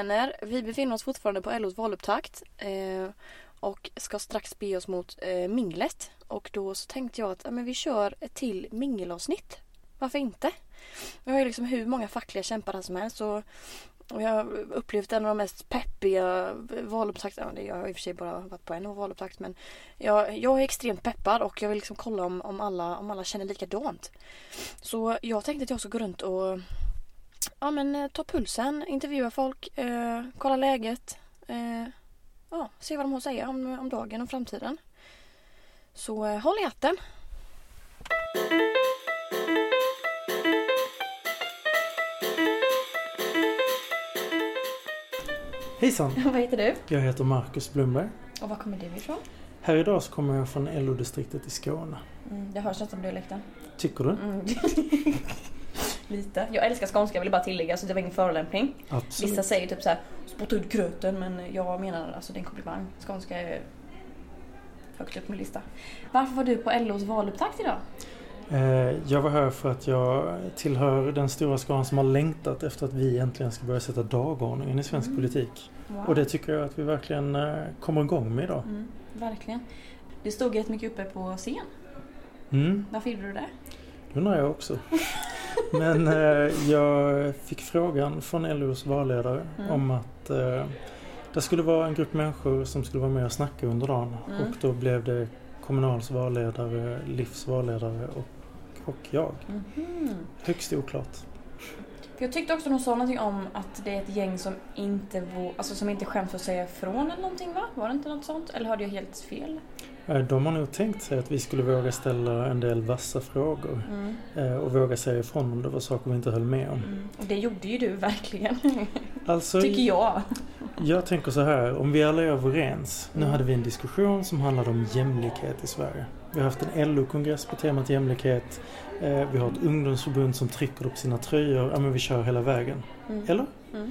Vänner! Vi befinner oss fortfarande på LOs valupptakt eh, och ska strax be oss mot eh, minglet. Och då så tänkte jag att ja, men vi kör ett till mingelavsnitt. Varför inte? Vi har ju liksom hur många fackliga kämpar här som helst och, och jag har upplevt en av de mest peppiga valupptakterna. Jag har i och för sig bara varit på en valupptakt men jag, jag är extremt peppad och jag vill liksom kolla om, om, alla, om alla känner likadant. Så jag tänkte att jag ska gå runt och ja, men, eh, ta pulsen, intervjua folk, eh, kolla läget. Eh, ja, se vad de har att säga om, om dagen och framtiden. Så eh, håll i hatten! Hejsan! vad heter du? Jag heter Marcus Blomberg. Och var kommer du ifrån? Här idag så kommer jag från LO-distriktet i Skåne. Mm, det hörs nästan på dialekten. Tycker du? Mm. Lite. Jag älskar skånska, jag vill bara tillägga så det var ingen förolämpning. Absolut. Vissa säger typ så här spotta ut gröten men jag menar alltså det är en komplimang. Skånska är högt upp på min lista. Varför var du på LOs valupptakt idag? Eh, Jag var här för att jag tillhör den stora skaran som har längtat efter att vi äntligen ska börja sätta dagordningen i svensk Mm. politik. Wow. Och det tycker jag att vi verkligen eh, kommer igång med idag. Mm, verkligen. Det stod jättemycket uppe på scen. Mm, Varför gjorde du det? det undrar jag också. Men eh, jag fick frågan från LOs valledare Mm. om att eh, det skulle vara en grupp människor som skulle vara med och snacka under dagen. Mm. Och då blev det Kommunals valledare, Livs valledare och, och jag. Mhm. Högst oklart. Jag tyckte också de sa någonting om att det är ett gäng som inte, alltså som inte skäms för att säga ifrån eller någonting va? Var det inte något sånt? Eller hörde jag helt fel? Eh, De har nog tänkt sig att vi skulle våga ställa en del vassa frågor Mm. eh, och våga säga ifrån om det var saker vi inte höll med om. Mm. Och det gjorde ju du verkligen. Alltså, Tycker jag. jag tänker så här, om vi alla är överens. Nu Mm. hade vi en diskussion som handlade om jämlikhet i Sverige. Vi har haft en LO-kongress på temat jämlikhet. Eh, Vi har ett ungdomsförbund som trycker upp sina tröjor. Ja, men vi kör hela vägen. Mm. Eller? Mm.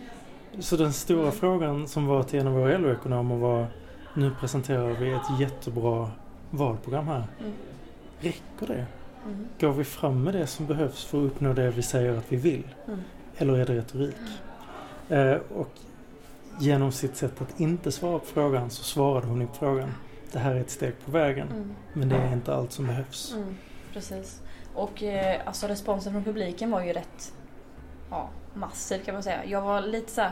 Så den stora frågan som var till en av våra LO-ekonomer var Nu presenterar vi ett jättebra valprogram här. Mm. Räcker det? Mm. Går vi fram med det som behövs för att uppnå det vi säger att vi vill? Mm. Eller är det retorik? Eh, och genom sitt sätt att inte svara på frågan så svarade hon på frågan. Det här är ett steg på vägen. Mm. Men det är inte allt som behövs. Mm. Precis. Och eh, alltså responsen från publiken var ju rätt ja, massiv kan man säga. Jag var lite så här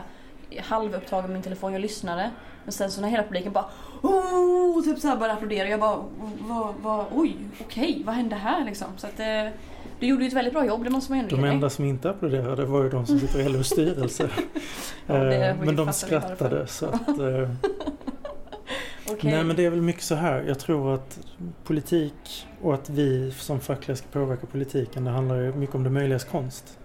halvupptagen med min telefon, jag lyssnade. Men sen så när hela publiken bara oh, typ så här började applådera. Jag bara vad, vad, oj, okej, vad hände här liksom? Så att eh, du gjorde ju ett väldigt bra jobb, det måste man ju ändå De enda som inte applåderade var ju de som sitter i LOs styrelse. Ja, Eh, men de skrattade så att... eh, Okej. Nej men det är väl mycket så här. Jag tror att politik och att vi som fackliga ska påverka politiken det handlar ju mycket om det möjligas konst.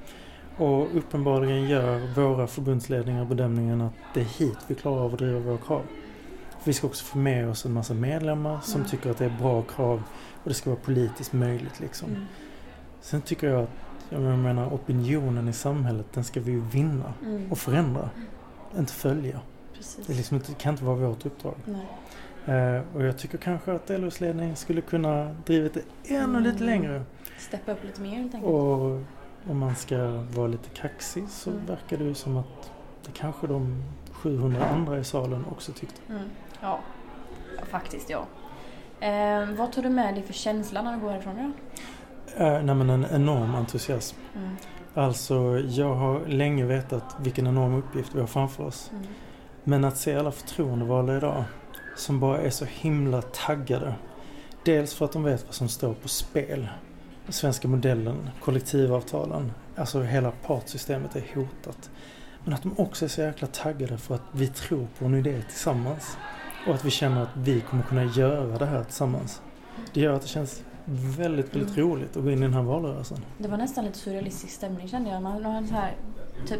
Och uppenbarligen gör våra förbundsledningar bedömningen att det är hit vi klarar av att driva våra krav. Vi ska också få med oss en massa medlemmar som Mm. tycker att det är bra krav och det ska vara politiskt möjligt liksom. Mm. Sen tycker jag att, jag menar opinionen i samhället den ska vi ju vinna Mm. och förändra. Inte följa. Precis. Det, liksom det kan inte vara vårt uppdrag. Eh, och jag tycker kanske att LOs ledning skulle kunna drivit det ännu lite Mm. längre. Steppa upp lite mer helt enkelt. Och om man ska vara lite kaxig så Mm. verkar det ju som att det kanske de 700 andra i salen också tyckte. Mm. Ja. ja, faktiskt ja. Eh, vad tar du med dig för känsla när du går härifrån då? Eh, nej men en enorm entusiasm. Mm. Alltså jag har länge vetat vilken enorm uppgift vi har framför oss. Mm. Men att se alla förtroendevalda idag som bara är så himla taggade. Dels för att de vet vad som står på spel. Svenska modellen, kollektivavtalen, alltså hela partsystemet är hotat. Men att de också är så jäkla taggade för att vi tror på en idé tillsammans. Och att vi känner att vi kommer kunna göra det här tillsammans. Det gör att det känns väldigt, väldigt Mm. roligt att gå in i den här valrörelsen. Det var nästan lite surrealistisk stämning kände jag. Man, hade så här, typ,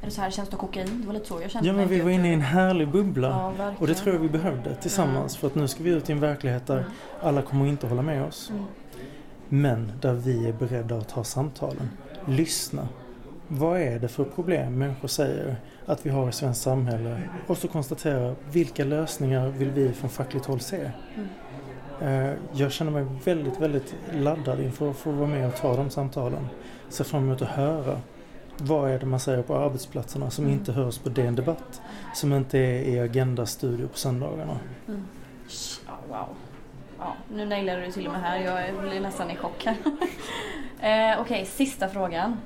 är det så här det känns ta kokain? Det var lite så jag kände. Ja men vi var inne i en härlig bubbla. Ja. Och det tror jag vi behövde tillsammans. För att nu ska vi ut i en verklighet där Mm. alla kommer inte hålla med oss. Mm. Men där vi är beredda att ta samtalen. Lyssna. Vad är det för problem människor säger att vi har i svenskt samhälle? Och så konstatera vilka lösningar vill vi från fackligt håll se? Mm. Eh, Jag känner mig väldigt, väldigt laddad inför att få vara med och ta de samtalen. Ser fram emot att höra vad är det man säger på arbetsplatserna som Mm. inte hörs på DN Debatt? Som inte är i Agenda Studio på söndagarna? Ja, wow. Ja, nu nailade du till och med här. Jag blir nästan i chock här. eh, Okej, sista frågan.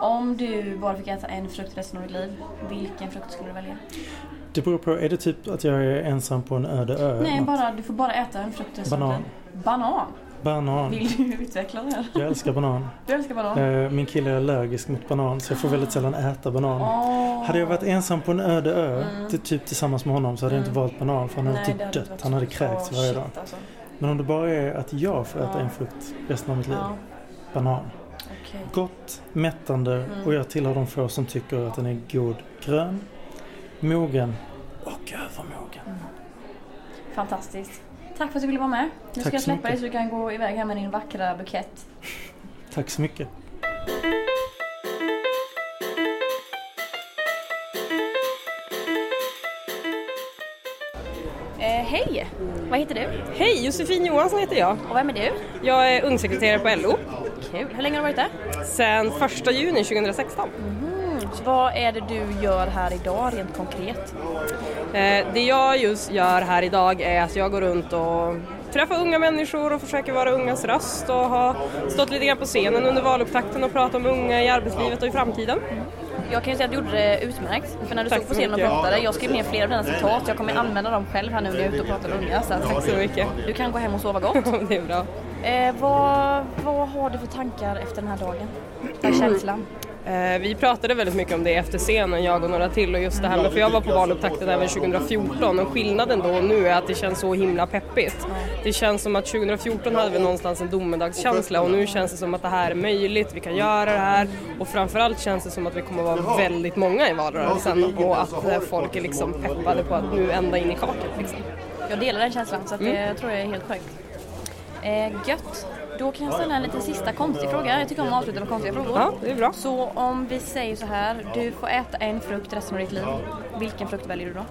Om du bara fick äta en frukt resten av ditt liv, vilken frukt skulle du välja? Det beror på, är det typ att jag är ensam på en öde ö? Nej, bara, du får bara äta en frukt resten Banan. Banan? Banan. Vill du utveckla det här? Jag älskar banan. Du älskar banan? Eh, Min kille är allergisk mot banan så jag får väldigt sällan äta banan. Åh. Hade jag varit ensam på en öde ö, Mm. ty- typ tillsammans med honom, så hade jag inte Mm. valt banan för han hade Nej, typ hade dött. Han hade kräkts Åh, varje shit, dag. Alltså. Men om det bara är att jag får äta Ja. en frukt resten av mitt liv, banan. okej. Gott, mättande Mm. och jag tillhör de få som tycker att den är god grön, mogen och övermogen. Fantastiskt. Tack för att du ville vara med. Nu Tack ska jag släppa dig så du kan gå iväg här med din vackra bukett. Tack så mycket. Eh, hej! Vad heter du? Hej, Josefin Johansson heter jag. Och vem är du? Jag är ungsekreterare på LO Kul. Hur länge har du varit där? sedan 1 juni 2016. Så vad är det du gör här idag rent konkret? Eh, Det jag just gör här idag är att jag går runt och träffar unga människor och försöker vara ungas röst och har stått lite grann på scenen under valupptakten och pratat om unga i arbetslivet och i framtiden. Jag kan ju säga att du gjorde det utmärkt. För när du Tack stod på scenen och pratade, jag skrev ner flera av dina citat. Jag kommer använda dem själv här nu när jag är ute och pratar med unga. Så Tack så mycket. du kan gå hem och sova gott. Det är bra. Eh, vad, vad har du för tankar efter den här dagen? Den här känslan? Eh, Vi pratade väldigt mycket om det efter scenen, jag och några till och just det här med, för jag var på valupptakten även 2014 och skillnaden då och nu är att det känns så himla peppigt. Det känns som att 2014 hade vi någonstans en domedagskänsla och nu känns det som att det här är möjligt, vi kan göra det här och framförallt känns det som att vi kommer vara väldigt många i valrörelsen och att eh, folk är liksom peppade på att nu ända in i kaklet liksom. Jag delar den känslan så att det Mm. tror jag är helt korrekt. Eh, gött. Då kan jag ställa en liten sista konstig fråga. Jag tycker om att avsluta med konstiga frågor. Ja, det är bra. Så om vi säger så här, du får äta en frukt resten av ditt liv. Vilken frukt väljer du då?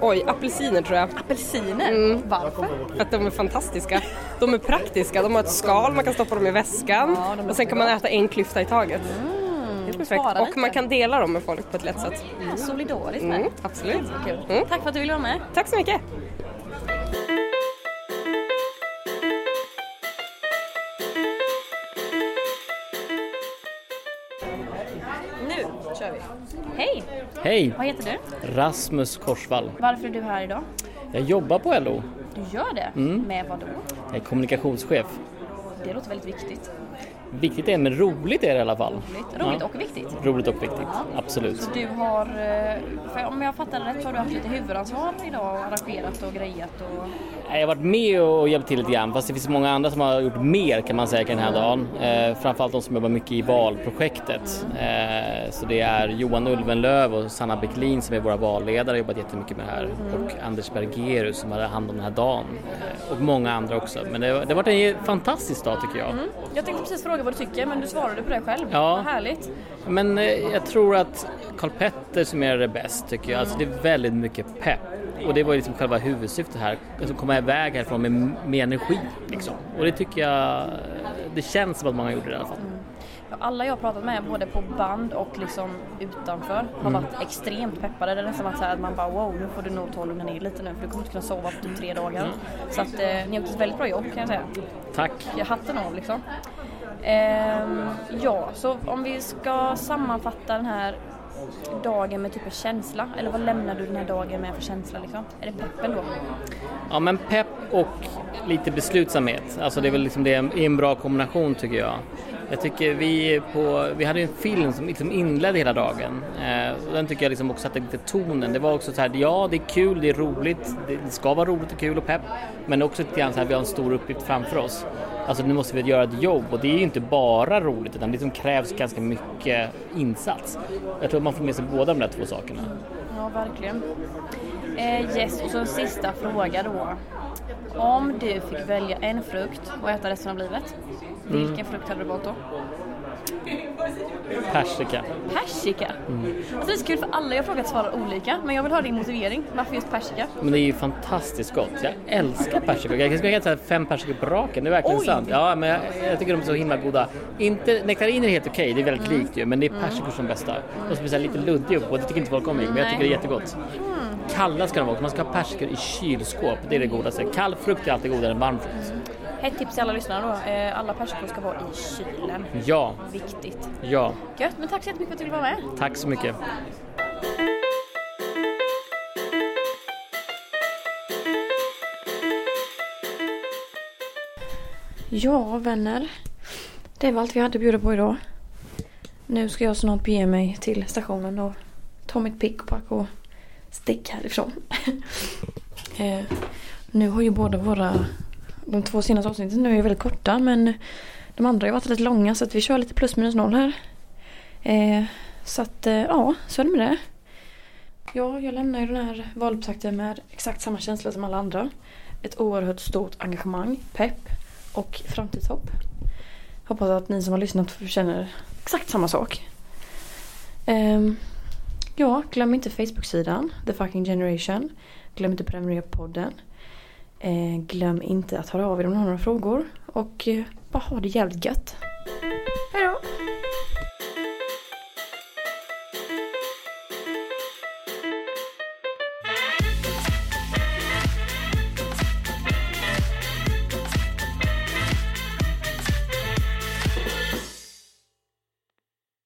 Oj, apelsiner tror jag. Apelsiner? Mm. Varför? För att de är fantastiska. De är praktiska, de har ett skal, man kan stoppa dem i väskan Ja, och sen kan man äta en klyfta i taget. Är perfekt. Och lite. man kan dela dem med folk på ett lätt sätt. Solidariskt med. Mm, absolut. Mm. Tack för att du ville vara med. Tack så mycket. Hej! Vad heter du? Rasmus Korsvall. Varför är du här idag? Jag jobbar på LO. Du gör det? Mm. Med vad då? Jag är kommunikationschef. Det låter väldigt viktigt. Viktigt är men roligt är det i alla fall. Roligt, roligt Ja. och viktigt. Roligt och viktigt, absolut. Så du har, eh, för om jag fattar rätt så har du haft lite huvudansvar idag och arrangerat och grejat och... Jag har varit med och hjälpt till lite grann fast det finns många andra som har gjort mer kan man säga den här dagen. Eh, framförallt de som jobbar mycket i valprojektet. Eh, så det är Johan Ulvenlöv och Sanna Bäcklin som är våra valledare och jobbat jättemycket med det här. Och Anders Bergerus som hade hand om den här dagen. Eh, och många andra också. Men det, det har varit en fantastisk dag tycker jag. Jag tänkte precis fråga vad du tycker men du svarade på det själv. Ja. Vad härligt. Men eh, jag tror att Karl Petter summerar det bäst tycker jag. Alltså det är väldigt mycket pepp. Och det var liksom själva huvudsyftet här. Alltså komma iväg härifrån med, med energi liksom. Och det tycker jag, det känns som att många gjorde det i alla fall. Ja, Alla jag har pratat med både på band och liksom utanför har varit extremt peppade. Det är nästan varit så att man bara wow nu får du nog ta och lugna ner lite nu för du kommer inte kunna sova på typ tre dagar. Så att eh, ni har gjort ett väldigt bra jobb kan jag säga. Tack! Jag hatten av liksom. Ehm, ja, så om vi ska sammanfatta den här dagen med typ en känsla, eller vad lämnar du den här dagen med för känsla liksom? Är det peppen då? Ja men pepp och lite beslutsamhet. Alltså det är väl liksom det är en bra kombination tycker jag. Jag tycker vi på, vi hade en film som liksom inledde hela dagen. Eh, och den tycker jag liksom också satte lite tonen. Det var också så här, ja det är kul, det är roligt, det ska vara roligt och kul och pepp. Men också lite grann så här, vi har en stor uppgift framför oss. Alltså nu måste vi göra ett jobb och det är ju inte bara roligt utan det liksom krävs ganska mycket insats. Jag tror att man får med sig båda de där två sakerna. Ja, verkligen. Eh, yes, och så en sista fråga då. Om du fick välja en frukt och äta resten av livet, vilken frukt hade du valt då? Persika. Persika? Alltså det är så kul för alla jag frågat svarar olika men jag vill ha din motivering. Varför just persika? Men det är ju fantastiskt gott. Jag älskar persikor. Jag skulle kunna säga fem persikor på raken, det är verkligen Oj. sant. Ja, men jag, jag tycker de är så himla goda. Inte, nektariner är helt okej, det är väldigt likt ju, men det är persikor som bästa. Och så blir det lite luddig på, det tycker inte folk om, men jag tycker det är jättegott. Kalla ska de vara, man ska ha persikor i kylskåp, det är det godaste. Kall frukt är alltid godare än varm frukt. Ett tips till alla lyssnare då. Eh, Alla persikor ska vara i kylen. Ja, Viktigt. ja, Gött, men tack så jättemycket för att du ville vara med. tack så mycket. Ja, vänner. Det var allt vi hade att bjuda på idag. Nu ska jag snart bege mig till stationen och ta mitt pick och pack och sticka härifrån. eh, nu har ju båda våra... De två senaste avsnitten nu är väldigt korta men de andra har ju varit lite långa så att vi kör lite plus minus noll här. Eh, så att eh, ja, så är det med det. Ja, jag lämnar ju den här valupptakten med exakt samma känsla som alla andra. Ett oerhört stort engagemang, pepp och framtidshopp. Hoppas att ni som har lyssnat känner exakt samma sak. Eh, ja, glöm inte Facebook-sidan The Fucking Generation. Glöm inte prenumerera på podden. Eh, glöm inte att höra av er om ni har några frågor. Och eh, bara ha det jävligt gött.